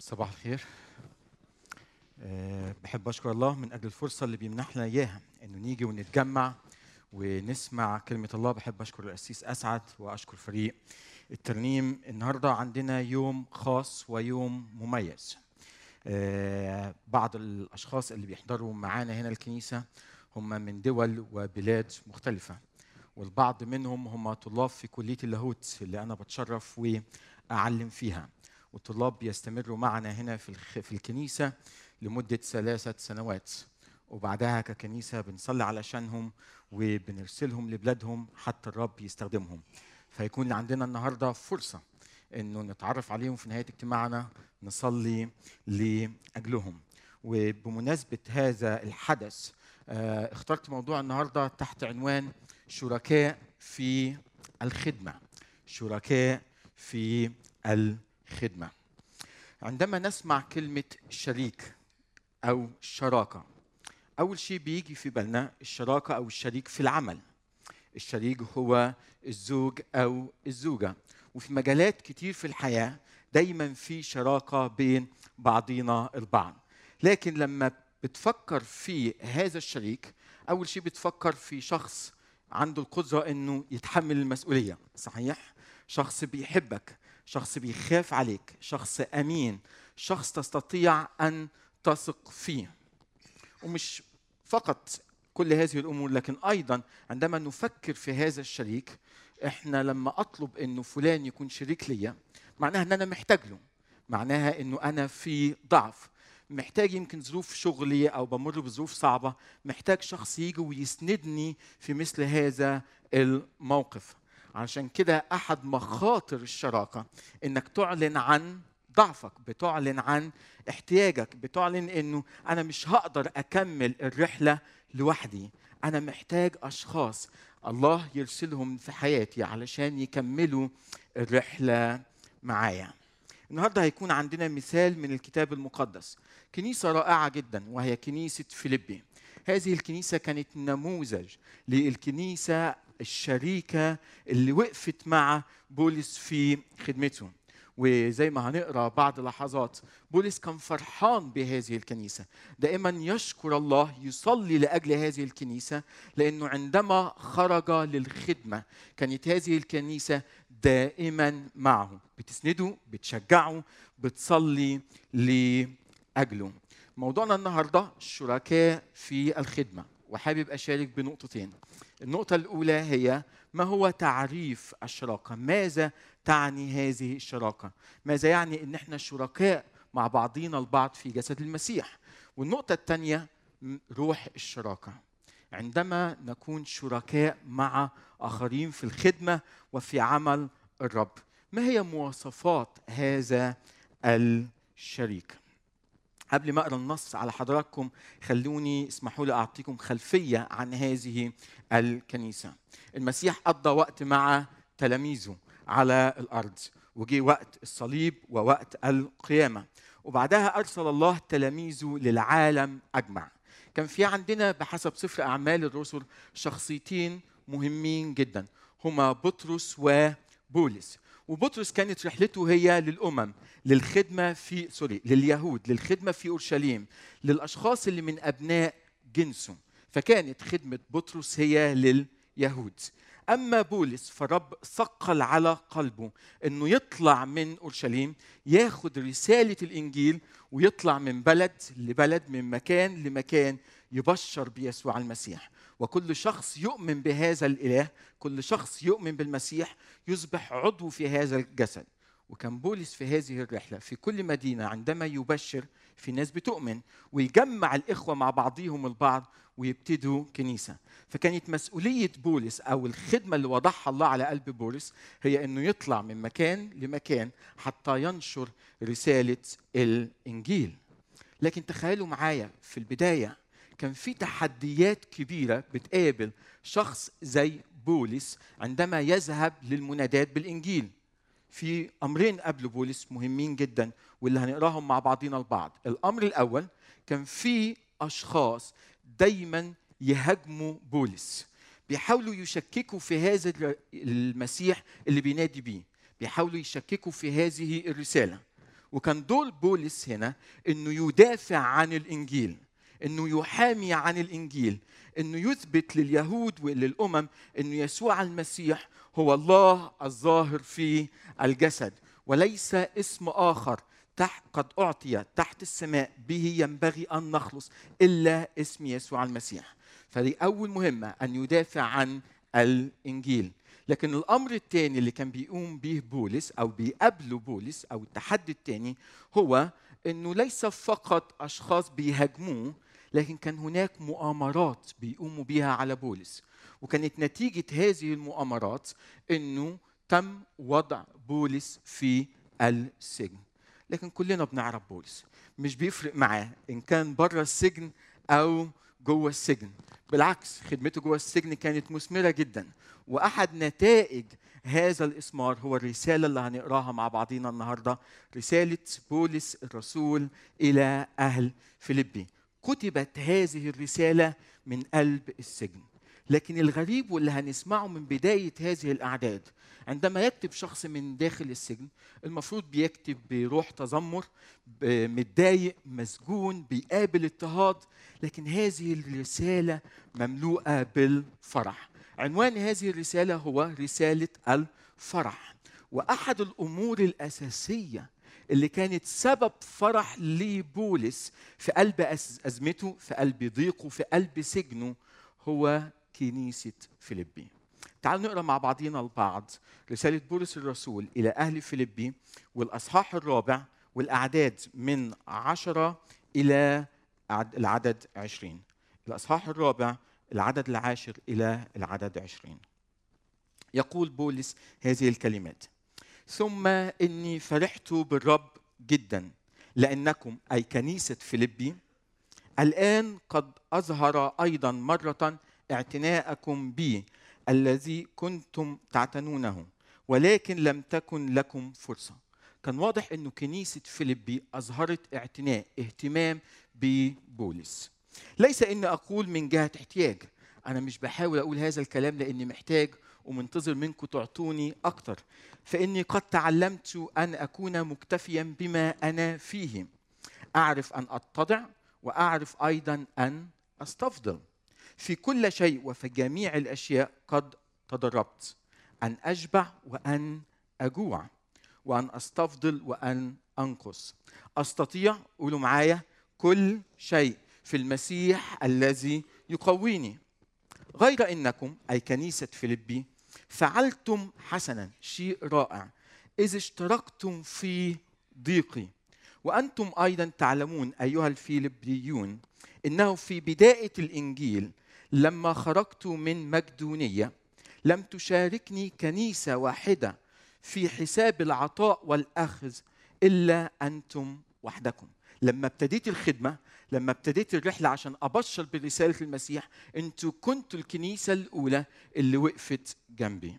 صباح الخير. أه بحب أشكر الله من أجل الفرصة اللي بيمنحنا إياها إنه نيجي ونتجمع ونسمع كلمة الله. بحب أشكر القسيس أسعد وأشكر فريق الترنيم. النهارده عندنا يوم خاص ويوم مميز. أه بعض الأشخاص اللي بيحضروا معانا هنا الكنيسة هم من دول وبلاد مختلفة. والبعض منهم هم طلاب في كلية اللاهوت اللي أنا بتشرف وأعلم فيها. والطلاب بيستمروا معنا هنا في الخ... في الكنيسة لمدة ثلاثة سنوات. وبعدها ككنيسة بنصلي علشانهم وبنرسلهم لبلادهم حتى الرب يستخدمهم. فيكون عندنا النهارده فرصة إنه نتعرف عليهم في نهاية اجتماعنا نصلي لأجلهم. وبمناسبة هذا الحدث اخترت موضوع النهارده تحت عنوان شركاء في الخدمة. شركاء في الخدمة. عندما نسمع كلمة شريك أو شراكة أول شيء بيجي في بالنا الشراكة أو الشريك في العمل. الشريك هو الزوج أو الزوجة. وفي مجالات كتير في الحياة دايما في شراكة بين بعضينا البعض. لكن لما بتفكر في هذا الشريك أول شيء بتفكر في شخص عنده القدرة إنه يتحمل المسؤولية صحيح؟ شخص بيحبك شخص بيخاف عليك شخص أمين شخص تستطيع أن تثق فيه. ومش فقط كل هذه الأمور لكن أيضا عندما نفكر في هذا الشريك إحنا لما أطلب إنه فلان يكون شريك ليا معناها إن أنا محتاج له معناها إنه أنا في ضعف. محتاج يمكن ظروف شغلي أو بمر بظروف صعبة محتاج شخص يجي ويسندني في مثل هذا الموقف. عشان كده أحد مخاطر الشراكة إنك تعلن عن ضعفك بتعلن عن احتياجك بتعلن إنه أنا مش هقدر أكمل الرحلة لوحدي. أنا محتاج أشخاص الله يرسلهم في حياتي علشان يكملوا الرحلة معايا. النهارده هيكون عندنا مثال من الكتاب المقدس. كنيسة رائعة جدا وهي كنيسة فيليبي. هذه الكنيسة كانت نموذج للكنيسة الشريكة اللي وقفت مع بولس في خدمته. وزي ما هنقرأ بعد لحظات بولس كان فرحان بهذه الكنيسة. دائما يشكر الله يصلي لأجل هذه الكنيسة لأنه عندما خرج للخدمة كانت هذه الكنيسة دائما معه. بتسنده بتشجعه بتصلي لأجله. موضوعنا النهارده الشركاء في الخدمة. وحابب أشارك بنقطتين. النقطة الأولى هي ما هو تعريف الشراكة؟ ماذا تعني هذه الشراكة؟ ماذا يعني إن إحنا شركاء مع بعضينا البعض في جسد المسيح؟ والنقطة الثانية روح الشراكة. عندما نكون شركاء مع آخرين في الخدمة وفي عمل الرب ما هي مواصفات هذا الشريك قبل ما أقرأ النص على حضراتكم خلوني اسمحوا لي أعطيكم خلفية عن هذه الكنيسة. المسيح قضى وقت مع تلاميذه على الأرض وجي وقت الصليب ووقت القيامة وبعدها أرسل الله تلاميذه للعالم أجمع. كان في عندنا بحسب سفر أعمال الرسل شخصيتين مهمين جدا هما بطرس وبولس. وبطرس كانت رحلته هي للأمم للخدمة في سوري لليهود للخدمة في أورشليم للأشخاص اللي من أبناء جنسه فكانت خدمة بطرس هي لليهود أما بولس فرب ثقل على قلبه إنه يطلع من أورشليم ياخد رسالة الإنجيل ويطلع من بلد لبلد من مكان لمكان يبشر بيسوع المسيح. وكل شخص يؤمن بهذا الإله كل شخص يؤمن بالمسيح يصبح عضو في هذا الجسد. وكان بولس في هذه الرحلة في كل مدينة عندما يبشر في ناس بتؤمن ويجمع الإخوة مع بعضهم البعض ويبتدوا كنيسة. فكانت مسؤولية بولس أو الخدمة اللي وضعها الله على قلب بولس هي إنه يطلع من مكان لمكان حتى ينشر رسالة الإنجيل. لكن تخيلوا معايا في البداية كان في تحديات كبيرة بتقابل شخص زي بولس عندما يذهب للمنادات بالإنجيل. في أمرين قبل بولس مهمين جدا واللي هنقراهم مع بعضينا البعض. الأمر الأول كان في أشخاص دايما يهاجموا بولس. بيحاولوا يشككوا في هذا المسيح اللي بينادي بيه. بيحاولوا يشككوا في هذه الرسالة. وكان دور بولس هنا إنه يدافع عن الإنجيل. إنه يحامي عن الإنجيل إنه يثبت لليهود وللأمم إنه يسوع المسيح هو الله الظاهر في الجسد وليس اسم آخر تحت قد أعطي تحت السماء به ينبغي أن نخلص إلا اسم يسوع المسيح. فدي أول مهمة أن يدافع عن الإنجيل. لكن الأمر الثاني اللي كان بيقوم به بولس أو بيقابله بولس أو التحدي الثاني هو إنه ليس فقط أشخاص بيهاجموه لكن كان هناك مؤامرات بيقوموا بها على بولس. وكانت نتيجة هذه المؤامرات إنه تم وضع بولس في السجن. لكن كلنا بنعرف بولس. مش بيفرق معاه إن كان بره السجن أو جوه السجن. بالعكس خدمته جوه السجن كانت مثمرة جدا. وأحد نتائج هذا الاسمار هو الرسالة اللي هنقراها مع بعضينا النهارده. رسالة بولس الرسول إلى أهل فيليبي. كتبت هذه الرسالة من قلب السجن. لكن الغريب واللي هنسمعه من بداية هذه الأعداد عندما يكتب شخص من داخل السجن المفروض بيكتب بروح تذمر متضايق مسجون بيقابل اضطهاد لكن هذه الرسالة مملوءة بالفرح. عنوان هذه الرسالة هو رسالة الفرح. وأحد الأمور الأساسية اللي كانت سبب فرح لبولس في قلب أز- أزمته في قلب ضيقه في قلب سجنه هو كنيسة فيليبي. تعالوا نقرأ مع بعضينا البعض رسالة بولس الرسول إلى أهل فيليبي والأصحاح الرابع والأعداد من عشرة إلى عد- العدد عشرين. الأصحاح الرابع العدد العاشر إلى العدد عشرين. يقول بولس هذه الكلمات ثم إني فرحت بالرب جدا لأنكم أي كنيسة فيليبي الآن قد أظهر أيضا مرة اعتناءكم بي الذي كنتم تعتنونه ولكن لم تكن لكم فرصة. كان واضح إنه كنيسة فيليبي أظهرت اعتناء اهتمام ببولس. ليس إني أقول من جهة احتياج أنا مش بحاول أقول هذا الكلام لأني محتاج ومنتظر منكم تعطوني أكتر. فإني قد تعلمت أن أكون مكتفيا بما أنا فيه. أعرف أن أتضع وأعرف أيضا أن أستفضل. في كل شيء وفي جميع الأشياء قد تدربت أن أشبع وأن أجوع. وأن أستفضل وأن أنقص. أستطيع قولوا معايا كل شيء في المسيح الذي يقويني. غير إنكم أي كنيسة فيليبي فعلتم حسنا شيء رائع. إذ اشتركتم في ضيقي. وأنتم أيضا تعلمون أيها الفيلبيون إنه في بداية الإنجيل لما خرجت من مقدونية لم تشاركني كنيسة واحدة في حساب العطاء والأخذ إلا أنتم وحدكم. لما ابتديت الخدمة لما ابتديت الرحلة عشان أبشر برسالة المسيح أنتوا كنتوا الكنيسة الأولى اللي وقفت جنبي.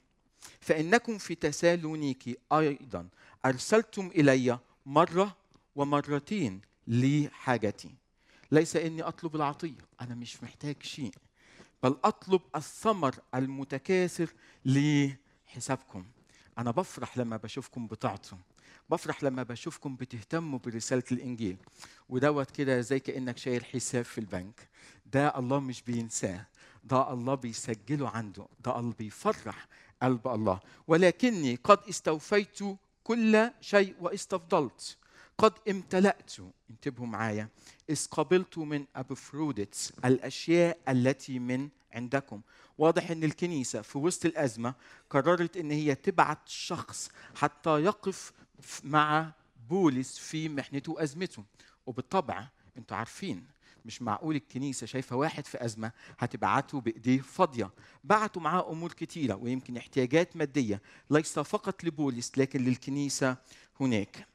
فإنكم في تسالونيكي أيضا أرسلتم إلي مرة ومرتين لحاجتي. ليس إني أطلب العطية أنا مش محتاج شيء بل أطلب الثمر المتكاثر لحسابكم. أنا بفرح لما بشوفكم بتعطوا. بفرح لما بشوفكم بتهتموا برسالة الإنجيل. ودوت كده زي كأنك شايل حساب في البنك. ده الله مش بينساه. ده الله بيسجله عنده. ده الله بيفرح قلب الله. ولكني قد استوفيت كل شيء واستفضلت. قد امتلأت. انتبهوا معايا. إذ قبلت من أبفروديتس الأشياء التي من عندكم. واضح إن الكنيسة في وسط الأزمة قررت إن هي تبعت شخص حتى يقف مع بولس في محنته وأزمته. وبالطبع أنتوا عارفين مش معقول الكنيسة شايفة واحد في أزمة هتبعته بإيديه فاضية. بعتوا معاه أمور كتيرة ويمكن احتياجات مادية ليس فقط لبولس لكن للكنيسة هناك.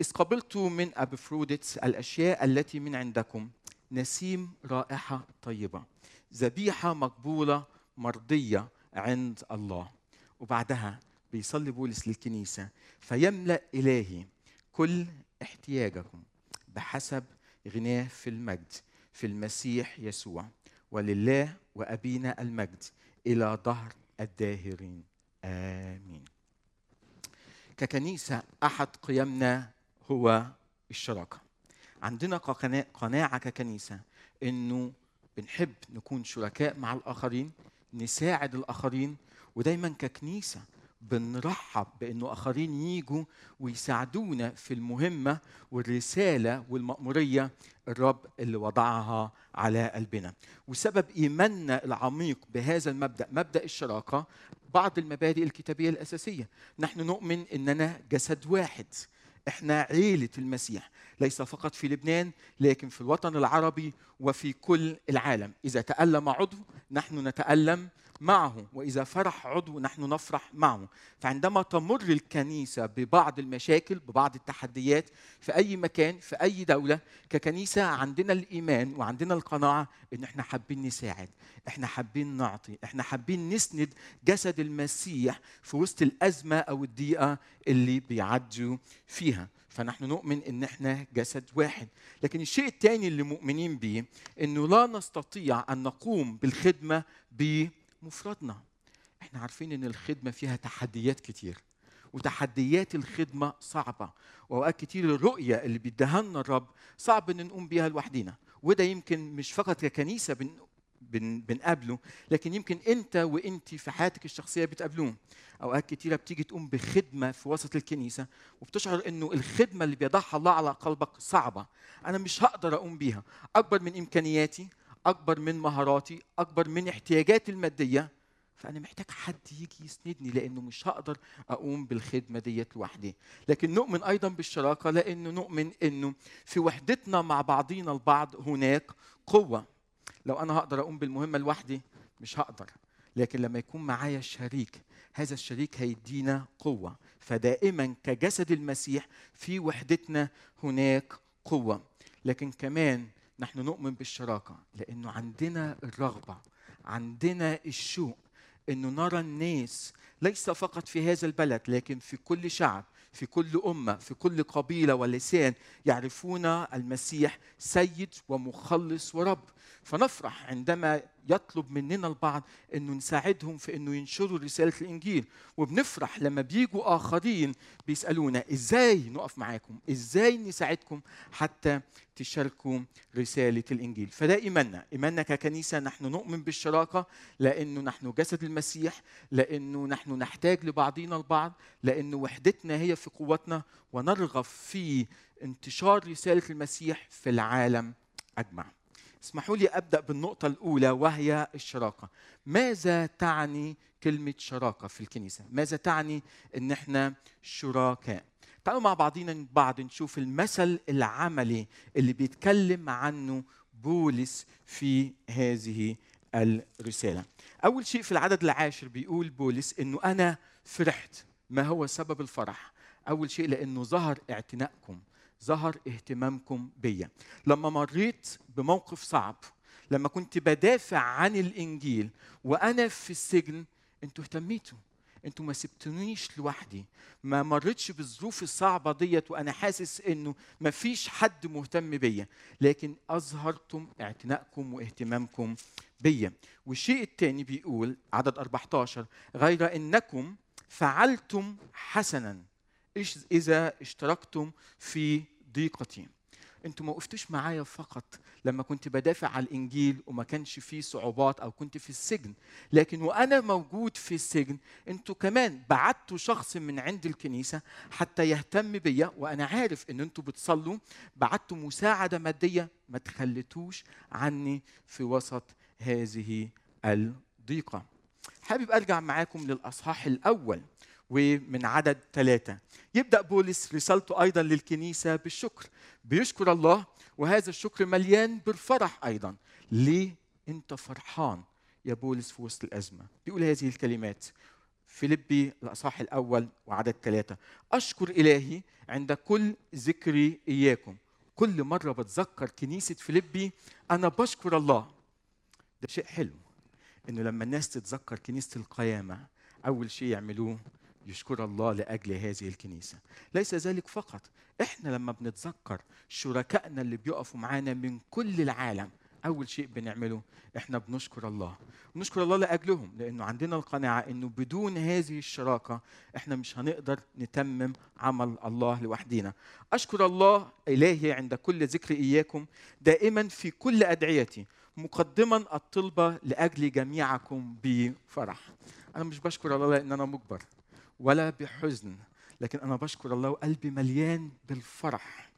إذ قبلت من أبفروديتس الأشياء التي من عندكم. نسيم رائحة طيبة ذبيحة مقبولة مرضية عند الله. وبعدها بيصلي بولس للكنيسة فيملأ إلهي كل احتياجكم بحسب غناه في المجد في المسيح يسوع ولله وأبينا المجد إلى ظهر الداهرين. آمين. ككنيسة أحد قيمنا هو الشراكة. عندنا قنا- قناعة ككنيسة إنه بنحب نكون شركاء مع الآخرين نساعد الآخرين ودايما ككنيسة بنرحب بأنه آخرين يجوا ويساعدونا في المهمة والرسالة والمأمورية الرب اللي وضعها على قلبنا. وسبب إيماننا العميق بهذا المبدأ مبدأ الشراكة بعض المبادئ الكتابية الأساسية. نحن نؤمن إننا جسد واحد. إحنا عيلة المسيح. ليس فقط في لبنان لكن في الوطن العربي وفي كل العالم. إذا تألم عضو نحن نتألم معه. وإذا فرح عضو نحن نفرح معه. فعندما تمر الكنيسة ببعض المشاكل ببعض التحديات في أي مكان في أي دولة ككنيسة عندنا الإيمان وعندنا القناعة إن إحنا حابين نساعد إحنا حابين نعطي إحنا حابين نسند جسد المسيح في وسط الأزمة أو الضيقة اللي بيعدوا فيها. فنحن نؤمن إن إحنا جسد واحد. لكن الشيء الثاني اللي مؤمنين به إنه لا نستطيع أن نقوم بالخدمة بمفردنا إحنا عارفين إن الخدمة فيها تحديات كتير وتحديات الخدمة صعبة وأوقات كتير الرؤية اللي بيديها لنا الرب صعب إن نقوم بيها لوحدينا. وده يمكن مش فقط ككنيسة بن بن بنقابله لكن يمكن أنت وانت في حياتك الشخصية بتقابلوه أوقات كتيرة بتيجي تقوم بخدمة في وسط الكنيسة وبتشعر إنه الخدمة اللي بيضعها الله على قلبك صعبة. أنا مش هقدر أقوم بيها. أكبر من إمكانياتي أكبر من مهاراتي أكبر من احتياجاتي المادية فأنا محتاج حد يجي يسندني لأنه مش هقدر أقوم بالخدمة ديت لوحدي. لكن نؤمن أيضا بالشراكة لأنه نؤمن إنه في وحدتنا مع بعضينا البعض هناك قوة. لو أنا هقدر أقوم بالمهمة لوحدي مش هقدر. لكن لما يكون معايا شريك هذا الشريك هيدينا قوة. فدائما كجسد المسيح في وحدتنا هناك قوة. لكن كمان نحن نؤمن بالشراكة لأنه عندنا الرغبة عندنا الشوق إنه نرى الناس ليس فقط في هذا البلد لكن في كل شعب في كل أمة في كل قبيلة ولسان يعرفون المسيح سيد ومخلص ورب. فنفرح عندما يطلب مننا البعض إنه نساعدهم في إنه ينشروا رسالة الإنجيل. وبنفرح لما بيجوا آخرين بيسألونا إزاي نقف معاكم؟ إزاي نساعدكم حتى تشاركوا رسالة الإنجيل؟ فده إيماننا. إيماننا ككنيسة نحن نؤمن بالشراكة لأنه نحن جسد المسيح لأنه نحن نحتاج لبعضنا البعض لأنه وحدتنا هي في قوتنا ونرغب في انتشار رسالة المسيح في العالم اجمع اسمحوا لي أبدأ بالنقطة الأولى وهي الشراكة. ماذا تعني كلمة شراكة في الكنيسة؟ ماذا تعني إن إحنا شركاء؟ تعالوا مع بعضينا بعض نشوف المثل العملي اللي بيتكلم عنه بولس في هذه الرسالة. أول شيء في العدد العاشر بيقول بولس إنه أنا فرحت. ما هو سبب الفرح؟ أول شيء لأنه ظهر اعتنائكم ظهر اهتمامكم بيا. لما مريت بموقف صعب لما كنت بدافع عن الإنجيل وأنا في السجن أنتوا اهتميتوا. أنتوا ما سبتونيش لوحدي. ما مرتش بالظروف الصعبة ديت وأنا حاسس إنه ما فيش حد مهتم بيا. لكن أظهرتم اعتنائكم واهتمامكم بيا. والشيء الثاني بيقول عدد 14 غير إنكم فعلتم حسنا. إيش إذا اشتركتم في ضيقتي؟ أنتوا ما وقفتوش معايا فقط لما كنت بدافع عن الإنجيل وما كانش فيه صعوبات أو كنت في السجن. لكن وأنا موجود في السجن أنتوا كمان بعتوا شخص من عند الكنيسة حتى يهتم بيا وأنا عارف إن أنتوا بتصلوا. بعتوا مساعدة مادية ما تخلتوش عني في وسط هذه الضيقة. حابب أرجع معاكم للأصحاح الأول. ومن عدد ثلاثة. يبدأ بولس رسالته أيضا للكنيسة بالشكر. بيشكر الله وهذا الشكر مليان بالفرح أيضا. ليه؟ أنت فرحان يا بولس في وسط الأزمة. بيقول هذه الكلمات. فيلبي الأصحاح الأول وعدد ثلاثة. أشكر إلهي عند كل ذكري إياكم. كل مرة بتذكر كنيسة فيلبي أنا بشكر الله. ده شيء حلو إنه لما الناس تتذكر كنيسة القيامة أول شيء يعملوه يشكر الله لأجل هذه الكنيسة. ليس ذلك فقط. إحنا لما بنتذكر شركائنا اللي بيقفوا معانا من كل العالم أول شيء بنعمله إحنا بنشكر الله. بنشكر الله لأجلهم لأنه عندنا القناعة إنه بدون هذه الشراكة إحنا مش هنقدر نتمم عمل الله لوحدينا. أشكر الله إلهي عند كل ذكر إياكم دائما في كل أدعيتي مقدما الطلبة لأجل جميعكم بفرح. أنا مش بشكر الله لأن أنا مجبر. ولا بحزن لكن أنا بشكر الله وقلبي مليان بالفرح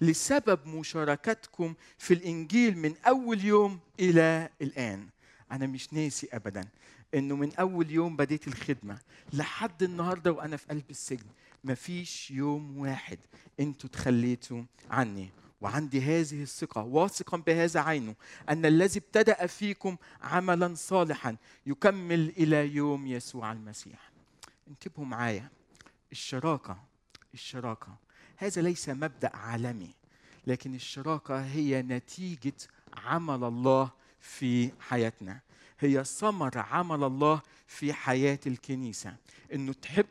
لسبب مشاركتكم في الإنجيل من أول يوم إلى الآن. أنا مش ناسي ابدا إنه من أول يوم بديت الخدمة لحد النهارده وأنا في قلب السجن. مفيش يوم واحد أنتوا تخليتوا عني. وعندي هذه الثقة واثقا بهذا عينه أن الذي ابتدأ فيكم عملا صالحا يكمل إلى يوم يسوع المسيح. انتبهوا معايا. الشراكة الشراكة. هذا ليس مبدأ عالمي لكن الشراكة هي نتيجة عمل الله في حياتنا. هي ثمر عمل الله في حياة الكنيسة. إنه تحب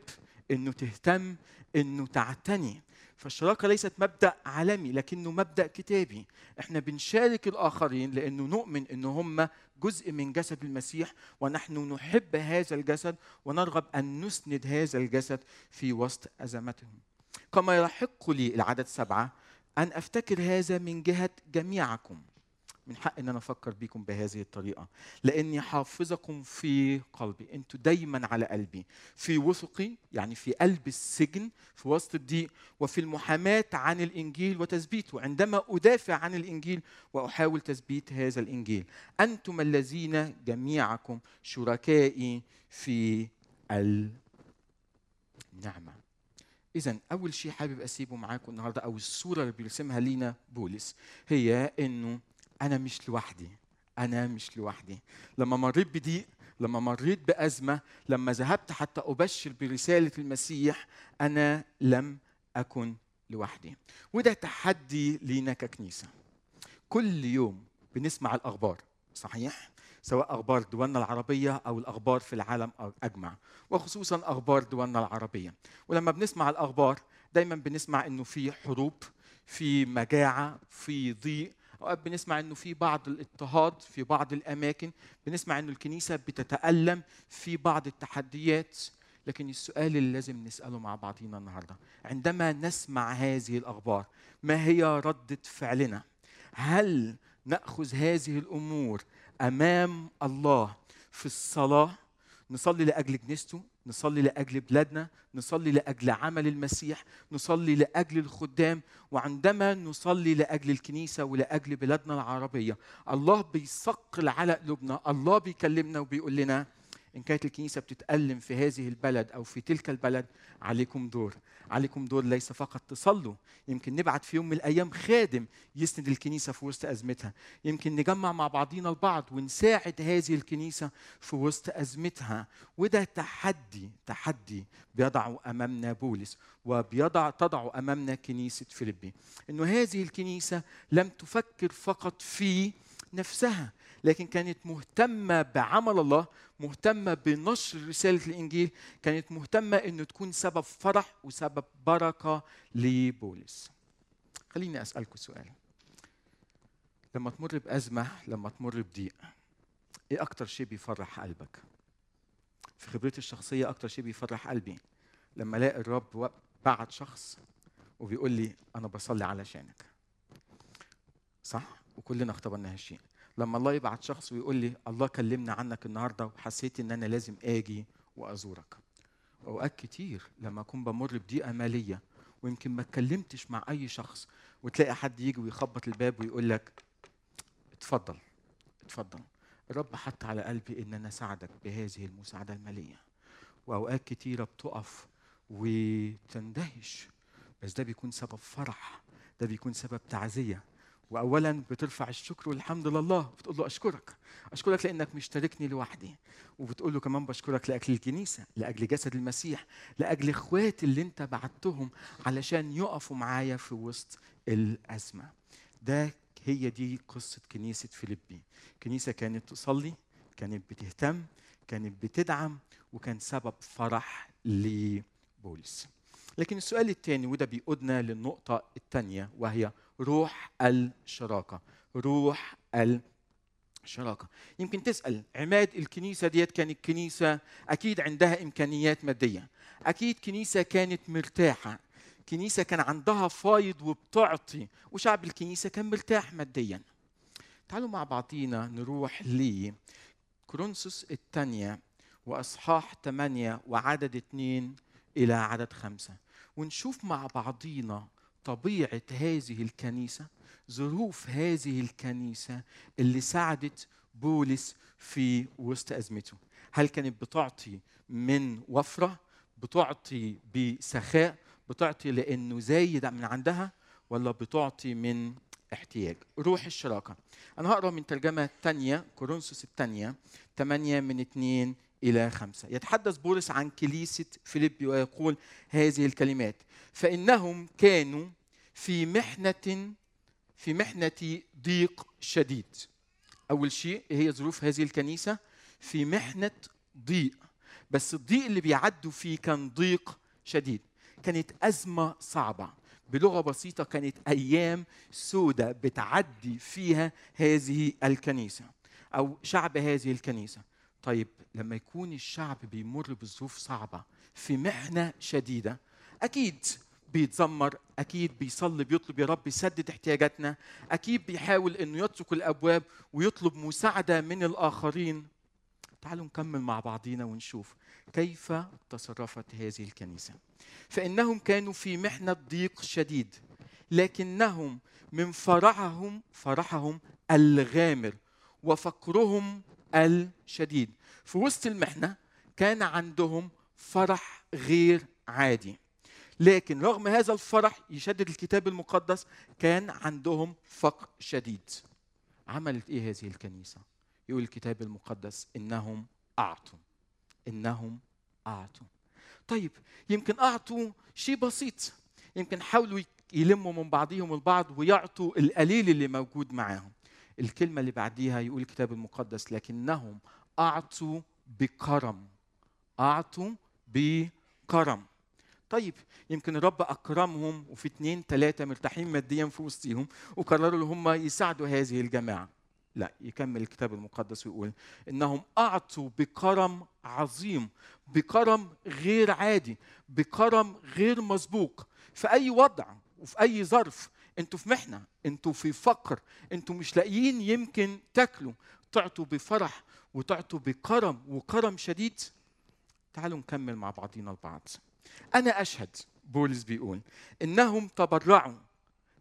إنه تهتم إنه تعتني. فالشراكة ليست مبدأ عالمي لكنه مبدأ كتابي. إحنا بنشارك الآخرين لأنه نؤمن أن هم جزء من جسد المسيح ونحن نحب هذا الجسد ونرغب أن نسند هذا الجسد في وسط أزمتهم. كما يحق لي العدد سبعة أن أفتكر هذا من جهة جميعكم. من حق إن أنا أفكر بيكم بهذه الطريقة. لأني حافظكم في قلبي. أنتوا دايما على قلبي. في وثقي يعني في قلب السجن في وسط الضيق وفي المحاماة عن الإنجيل وتثبيته. عندما أدافع عن الإنجيل وأحاول تثبيت هذا الإنجيل. أنتم الذين جميعكم شركائي في النعمة. اذا أول شيء حابب أسيبه معاكم النهارده أو الصورة اللي بيرسمها لينا بولس هي إنه أنا مش لوحدي أنا مش لوحدي. لما مريت بضيق لما مريت بأزمة لما ذهبت حتى أبشر برسالة المسيح أنا لم أكن لوحدي. وده تحدي لينا ككنيسة. كل يوم بنسمع الأخبار صحيح؟ سواء أخبار دولنا العربية أو الأخبار في العالم أجمع وخصوصا أخبار دولنا العربية. ولما بنسمع الأخبار دايما بنسمع إنه في حروب في مجاعة في ضيق أوقات بنسمع إنه في بعض الاضطهاد في بعض الأماكن بنسمع إنه الكنيسة بتتألم في بعض التحديات لكن السؤال اللي لازم نسأله مع بعضينا النهارده عندما نسمع هذه الأخبار ما هي ردة فعلنا؟ هل نأخذ هذه الأمور أمام الله في الصلاة؟ نصلي لأجل كنيسته نصلي لأجل بلادنا نصلي لأجل عمل المسيح نصلي لأجل الخدام وعندما نصلي لأجل الكنيسة ولأجل بلادنا العربية الله بيثقل على قلوبنا الله بيكلمنا وبيقول لنا إن كانت الكنيسة بتتألم في هذه البلد أو في تلك البلد عليكم دور. عليكم دور ليس فقط تصلوا. يمكن نبعت في يوم من الأيام خادم يسند الكنيسة في وسط أزمتها. يمكن نجمع مع بعضينا البعض ونساعد هذه الكنيسة في وسط أزمتها. وده تحدي تحدي بيضع امامنا بولس وبيضع تضع امامنا كنيسة فيليبي. إنه هذه الكنيسة لم تفكر فقط في نفسها لكن كانت مهتمة بعمل الله مهتمة بنشر رسالة الإنجيل كانت مهتمة أنه تكون سبب فرح وسبب بركة لبولس. خليني أسألكم سؤال. لما تمر بأزمة لما تمر بضيق إيه أكتر شيء بيفرح قلبك؟ في خبرتي الشخصية أكتر شيء بيفرح قلبي لما ألاقي الرب بعت شخص وبيقول لي أنا بصلي علشانك. صح؟ وكلنا اختبرنا هالشيء لما الله يبعت شخص ويقول لي الله كلمنا عنك النهارده وحسيت إن أنا لازم آجي وأزورك. أوقات كتير لما أكون بمر بضيقة مالية ويمكن ما اتكلمتش مع أي شخص وتلاقي حد يجي ويخبط الباب ويقول لك اتفضل اتفضل الرب حط على قلبي إن أنا اساعدك بهذه المساعدة المالية. وأوقات كتيرة بتقف وتندهش بس ده بيكون سبب فرح ده بيكون سبب تعزية. واولا بترفع الشكر والحمد لله بتقول له أشكرك أشكرك لأنك مش تاركني لوحدي. وبتقول له كمان بشكرك لأجل الكنيسة لأجل جسد المسيح لأجل إخواتي اللي أنت بعتهم علشان يقفوا معايا في وسط الأزمة. ده هي دي قصة كنيسة فيليبي. كنيسة كانت تصلي كانت بتهتم كانت بتدعم وكان سبب فرح لبولس. لكن السؤال الثاني وده بيقودنا للنقطة الثانية وهي روح الشراكة. روح شراكة يمكن تسأل عماد الكنيسة ديت كانت كنيسة أكيد عندها إمكانيات مادية. أكيد كنيسة كانت مرتاحة. كنيسة كان عندها فايض وبتعطي وشعب الكنيسة كان مرتاح ماديا. تعالوا مع بعضينا نروح ل كورنثوس الثانية وأصحاح 8 وعدد 2 إلى عدد خمسة. ونشوف مع بعضينا طبيعة هذه الكنيسة ظروف هذه الكنيسة اللي ساعدت بولس في وسط أزمته. هل كانت بتعطي من وفرة؟ بتعطي بسخاء؟ بتعطي لأنه زايد من عندها؟ ولا بتعطي من احتياج؟ روح الشراكة. أنا هقرأ من ترجمة تانية كورنثوس الثانية 8 من 2 إلى خمسة. يتحدث بولس عن كنيسة فيليبي ويقول هذه الكلمات. فإنهم كانوا في محنة في محنة ضيق شديد. أول شيء هي ظروف هذه الكنيسة في محنة ضيق. بس الضيق اللي بيعدوا فيه كان ضيق شديد. كانت أزمة صعبة. بلغة بسيطة كانت أيام سودة بتعدي فيها هذه الكنيسة أو شعب هذه الكنيسة. طيب لما يكون الشعب بيمر بظروف صعبة في محنة شديدة أكيد بيتذمر أكيد بيصلي بيطلب يا رب يسدد احتياجاتنا أكيد بيحاول إنه يترك الأبواب ويطلب مساعدة من الآخرين. تعالوا نكمل مع بعضينا ونشوف كيف تصرفت هذه الكنيسة. فإنهم كانوا في محنة ضيق شديد لكنهم من فرحهم فرحهم الغامر وفقرهم الشديد. في وسط المحنة كان عندهم فرح غير عادي. لكن رغم هذا الفرح يشدد الكتاب المقدس كان عندهم فقر شديد. عملت إيه هذه الكنيسة؟ يقول الكتاب المقدس إنهم أعطوا. إنهم أعطوا. طيب يمكن أعطوا شيء بسيط. يمكن حاولوا يلموا من بعضهم البعض ويعطوا القليل اللي موجود معاهم. الكلمة اللي بعديها يقول الكتاب المقدس لكنهم أعطوا بكرم. أعطوا بكرم. طيب يمكن الرب أكرمهم وفي اثنين ثلاثة مرتاحين ماديا في وسطهم وقرروا إن هم يساعدوا هذه الجماعة. لا يكمل الكتاب المقدس ويقول إنهم أعطوا بكرم عظيم بكرم غير عادي بكرم غير مسبوق. في أي وضع وفي أي ظرف أنتوا في محنة أنتوا في فقر أنتوا مش لاقيين يمكن تاكلوا. تعطوا بفرح وتعطوا بكرم وكرم شديد. تعالوا نكمل مع بعضينا البعض. أنا أشهد بولس بيقول إنهم تبرعوا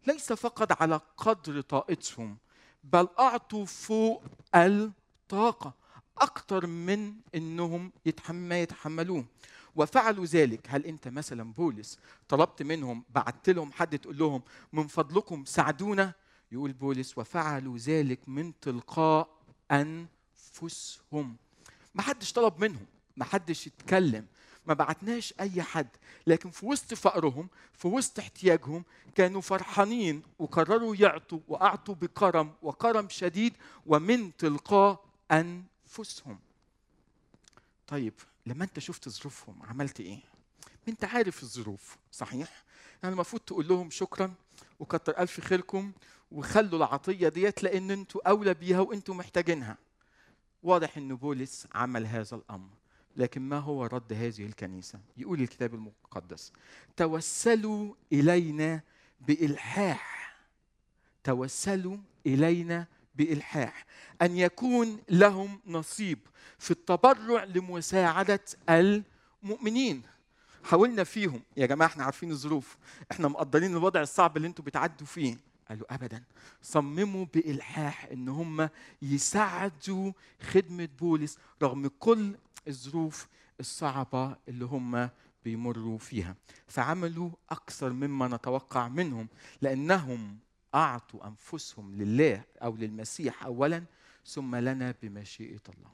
ليس فقط على قدر طاقتهم بل أعطوا فوق الطاقة أكثر من إنهم ما يتحملوه. وفعلوا ذلك. هل أنت مثلا بولس طلبت منهم بعت لهم حد تقول لهم من فضلكم ساعدونا؟ يقول بولس وفعلوا ذلك من تلقاء أنفسهم. ما حدش طلب منهم ما حدش يتكلم ما بعتناش أي حد. لكن في وسط فقرهم في وسط احتياجهم كانوا فرحانين وقرروا يعطوا وأعطوا بكرم وكرم شديد ومن تلقاء أنفسهم. طيب لما انت شفت ظروفهم عملت إيه؟ انت عارف الظروف صحيح؟ يعني المفروض تقول لهم شكرا وكتر ألف خيركم وخلوا العطية ديت لأن أنتوا أولى بيها وانتوا محتاجينها. واضح إن بولس عمل هذا الأمر لكن ما هو رد هذه الكنيسة؟ يقول الكتاب المقدس توسلوا إلينا بإلحاح توسلوا إلينا بإلحاح أن يكون لهم نصيب في التبرع لمساعدة المؤمنين. حاولنا فيهم. يا جماعة إحنا عارفين الظروف. إحنا مقدرين الوضع الصعب اللي أنتوا بتعدوا فيه. قالوا ابدا. صمموا بإلحاح إن هم يساعدوا خدمة بولس رغم كل الظروف الصعبة اللي هم بيمروا فيها. فعملوا أكثر مما نتوقع منهم لأنهم أعطوا أنفسهم لله أو للمسيح أولا ثم لنا بمشيئة الله.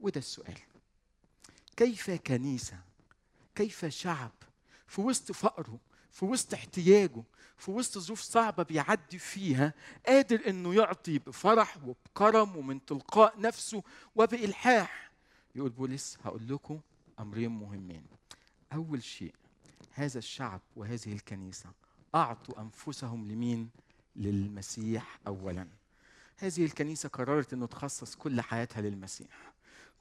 وده السؤال. كيف كنيسة كيف شعب في وسط فقره في وسط احتياجه في وسط ظروف صعبة بيعدي فيها قادر إنه يعطي بفرح وبكرم ومن تلقاء نفسه وبإلحاح؟ يقول بولس هقول لكم أمرين مهمين. أول شيء هذا الشعب وهذه الكنيسة أعطوا أنفسهم لمين؟ للمسيح اولا. هذه الكنيسة قررت أنه تخصص كل حياتها للمسيح.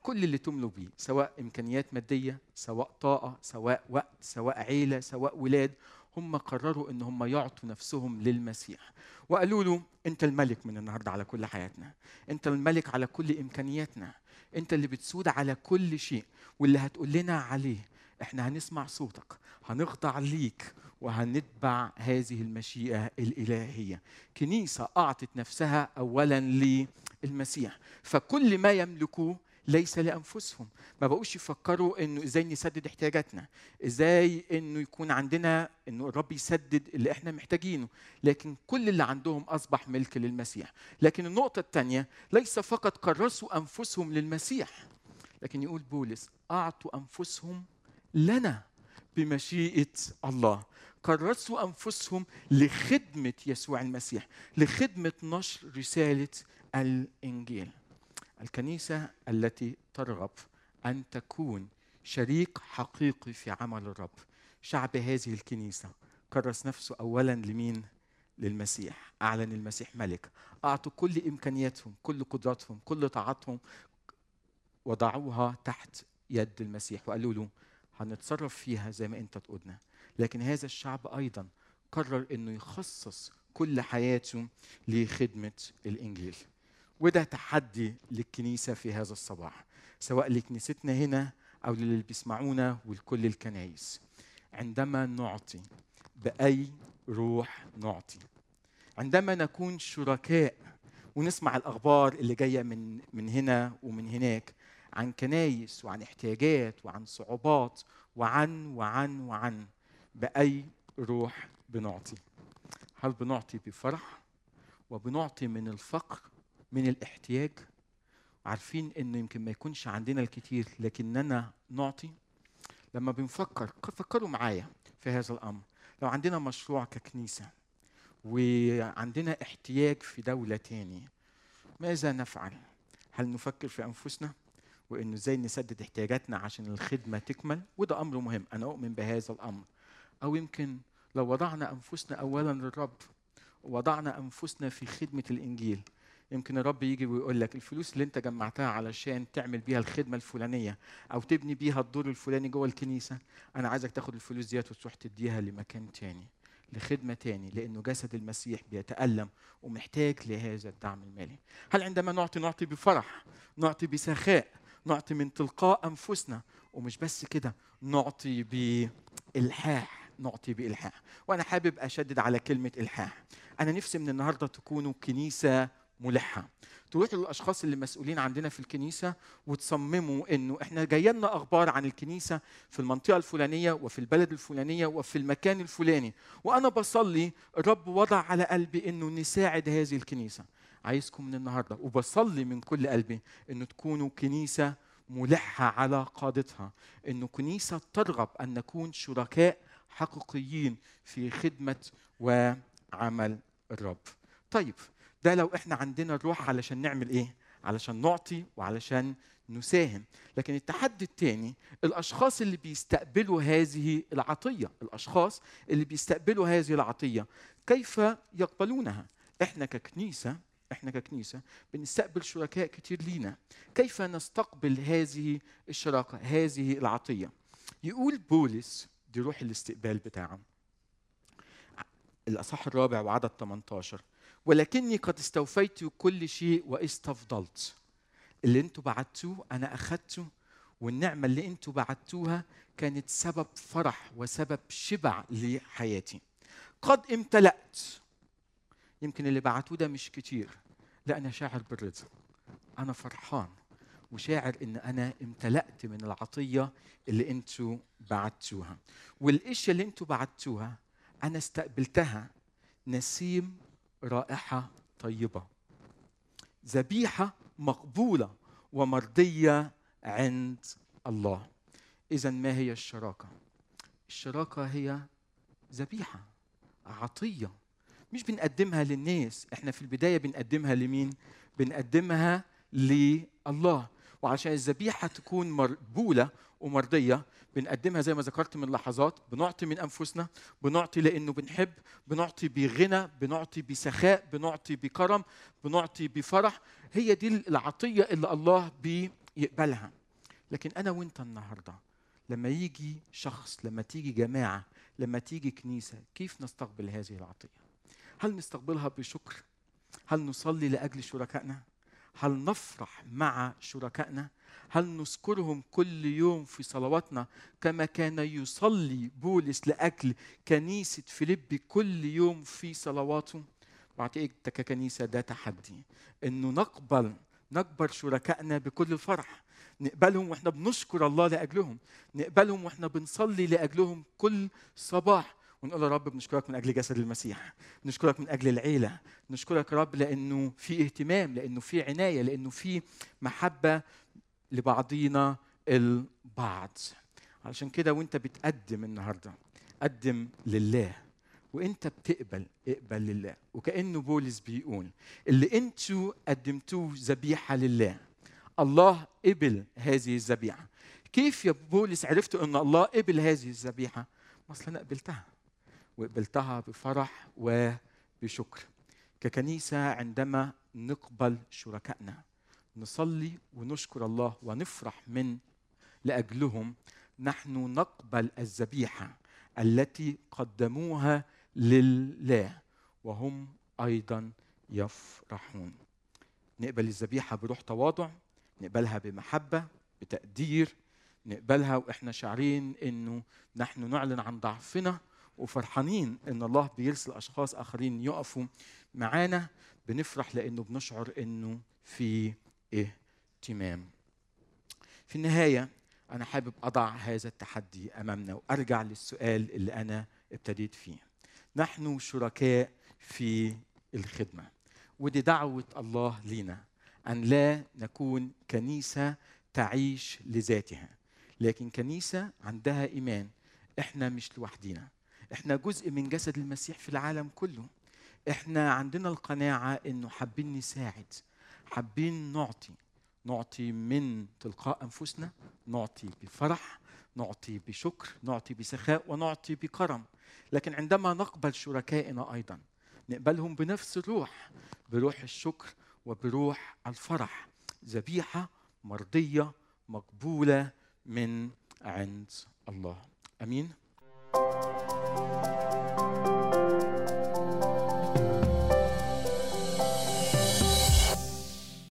كل اللي تملوا بيه سواء إمكانيات مادية سواء طاقة سواء وقت سواء عيلة سواء ولاد هم قرروا إن هم يعطوا نفسهم للمسيح. وقالوا له أنت الملك من النهارده على كل حياتنا. أنت الملك على كل إمكانياتنا. أنت اللي بتسود على كل شيء واللي هتقول لنا عليه إحنا هنسمع صوتك هنخضع ليك وهنتبع هذه المشيئة الإلهية. كنيسة أعطت نفسها اولا للمسيح. فكل ما يملكوه ليس لأنفسهم. ما بقوش يفكروا إنه إزاي نسدد احتياجاتنا إزاي إنه يكون عندنا إنه الرب يسدد اللي إحنا محتاجينه. لكن كل اللي عندهم أصبح ملك للمسيح. لكن النقطة الثانية ليس فقط كرسوا أنفسهم للمسيح لكن يقول بولس أعطوا أنفسهم لنا بمشيئة الله. كرسوا أنفسهم لخدمة يسوع المسيح لخدمة نشر رسالة الإنجيل. الكنيسة التي ترغب أن تكون شريك حقيقي في عمل الرب. شعب هذه الكنيسة كرس نفسه اولا لمين؟ للمسيح. أعلن المسيح ملك. أعطوا كل إمكانياتهم كل قدراتهم كل طاعتهم. وضعوها تحت يد المسيح وقالوا له هنتصرف فيها زي ما انت تقولنا لكن هذا الشعب أيضا قرر إنه يخصص كل حياته لخدمة الإنجيل. وده تحدي للكنيسة في هذا الصباح سواء لكنيستنا هنا أو للي بيسمعونا ولكل الكنايس عندما نعطي بأي روح نعطي؟ عندما نكون شركاء ونسمع الأخبار اللي جاية من من هنا ومن هناك عن كنايس وعن احتياجات وعن صعوبات وعن وعن وعن بأي روح بنعطي. هل بنعطي بفرح وبنعطي من الفقر من الاحتياج؟ عارفين إنه يمكن ما يكونش عندنا الكثير لكننا نعطي. لما بنفكر فكروا معايا في هذا الأمر. لو عندنا مشروع ككنيسة وعندنا احتياج في دولة تاني ماذا نفعل؟ هل نفكر في أنفسنا؟ وإنه إزاي نسدد احتياجاتنا عشان الخدمة تكمل وده أمر مهم. أنا أؤمن بهذا الأمر. أو يمكن لو وضعنا أنفسنا اولا للرب ووضعنا أنفسنا في خدمة الإنجيل يمكن الرب يجي ويقول لك الفلوس اللي أنت جمعتها علشان تعمل بيها الخدمة الفلانية أو تبني بيها الدور الفلاني جوه الكنيسة أنا عايزك تاخد الفلوس ديت وتروح تديها لمكان تاني لخدمة تاني لأنه جسد المسيح بيتألم ومحتاج لهذا الدعم المالي. هل عندما نعطي نعطي بفرح نعطي بسخاء نعطي من تلقاء أنفسنا ومش بس كده نعطي بإلحاح نعطي بإلحاح. وأنا حابب أشدد على كلمة إلحاح. أنا نفسي من النهارده تكونوا كنيسة ملحة. تروحوا للأشخاص اللي مسؤولين عندنا في الكنيسة وتصمموا إنه إحنا جاي لنا أخبار عن الكنيسة في المنطقة الفلانية وفي البلد الفلانية وفي المكان الفلاني. وأنا بصلي الرب وضع على قلبي إنه نساعد هذه الكنيسة. عايزكم من النهارده وبصلي من كل قلبي إنه تكونوا كنيسة ملحة على قادتها إنه كنيسة ترغب أن نكون شركاء حقيقيين في خدمة وعمل الرب. طيب ده لو إحنا عندنا الروح علشان نعمل إيه؟ علشان نعطي وعلشان نساهم. لكن التحدي الثاني الأشخاص اللي بيستقبلوا هذه العطية الأشخاص اللي بيستقبلوا هذه العطية كيف يقبلونها؟ إحنا ككنيسة إحنا ككنيسة بنستقبل شركاء كتير لينا. كيف نستقبل هذه الشراكة هذه العطية؟ يقول بولس دي روح الاستقبال بتاعه. الاصح الرابع وعدد 18 ولكني قد استوفيت كل شيء واستفضلت. اللي أنتوا بعتوه أنا أخدته والنعمة اللي أنتوا بعتوها كانت سبب فرح وسبب شبع لحياتي. قد امتلأت يمكن اللي بعتوه ده مش كتير لا أنا شاعر بالرضا أنا فرحان وشاعر إن أنا امتلأت من العطية اللي أنتوا بعتوها. والاشياء اللي أنتوا بعتوها؟ أنا استقبلتها نسيم رائحة طيبة. ذبيحة مقبولة ومرضية عند الله. اذا ما هي الشراكة؟ الشراكة هي ذبيحة عطية. مش بنقدمها للناس إحنا في البداية بنقدمها لمين؟ بنقدمها لله. وعشان الذبيحة تكون مقبوله ومرضية بنقدمها زي ما ذكرت من لحظات بنعطي من أنفسنا بنعطي لأنه بنحب بنعطي بغنى بنعطي بسخاء بنعطي بكرم بنعطي بفرح. هي دي العطية اللي الله بيقبلها. لكن أنا وأنت النهارده لما يجي شخص لما تيجي جماعة لما تيجي كنيسة كيف نستقبل هذه العطية؟ هل نستقبلها بشكر؟ هل نصلي لأجل شركائنا؟ هل نفرح مع شركائنا؟ هل نذكرهم كل يوم في صلواتنا كما كان يصلي بولس لأجل كنيسة فيليبي كل يوم في صلواته؟ بعتقد ككنيسه ده تحدي. إنه نقبل نكبر شركائنا بكل فرح نقبلهم وإحنا بنشكر الله لأجلهم. نقبلهم وإحنا بنصلي لأجلهم كل صباح. ونقول يا رب بنشكرك من أجل جسد المسيح نشكرك من أجل العيلة نشكرك يا رب لأنه في اهتمام لأنه في عناية لأنه في محبة لبعضينا البعض. علشان كده وأنت بتقدم النهارده قدم لله وأنت بتقبل اقبل لله وكأنه بولس بيقول اللي أنتوا قدمتوه ذبيحة لله الله قبل هذه الذبيحة. كيف يا بولس عرفت إن الله قبل هذه الذبيحة؟ أصل أنا قبلتها. وقبلتها بفرح وبشكر. ككنيسة عندما نقبل شركائنا نصلي ونشكر الله ونفرح من لأجلهم نحن نقبل الذبيحة التي قدموها لله وهم أيضا يفرحون. نقبل الذبيحة بروح تواضع نقبلها بمحبة بتقدير نقبلها وإحنا شاعرين إنه نحن نعلن عن ضعفنا وفرحانين إن الله بيرسل أشخاص آخرين يقفوا معانا بنفرح لأنه بنشعر إنه في اهتمام. في النهاية أنا حابب أضع هذا التحدي أمامنا وأرجع للسؤال اللي أنا ابتديت فيه. نحن شركاء في الخدمة ودي دعوة الله لينا أن لا نكون كنيسة تعيش لذاتها لكن كنيسة عندها إيمان إحنا مش لوحدينا. إحنا جزء من جسد المسيح في العالم كله. إحنا عندنا القناعة إنه حابين نساعد حابين نعطي نعطي من تلقاء أنفسنا نعطي بفرح نعطي بشكر نعطي بسخاء ونعطي بكرم. لكن عندما نقبل شركائنا أيضا نقبلهم بنفس الروح بروح الشكر وبروح الفرح. ذبيحة مرضية مقبولة من عند الله. أمين؟ Música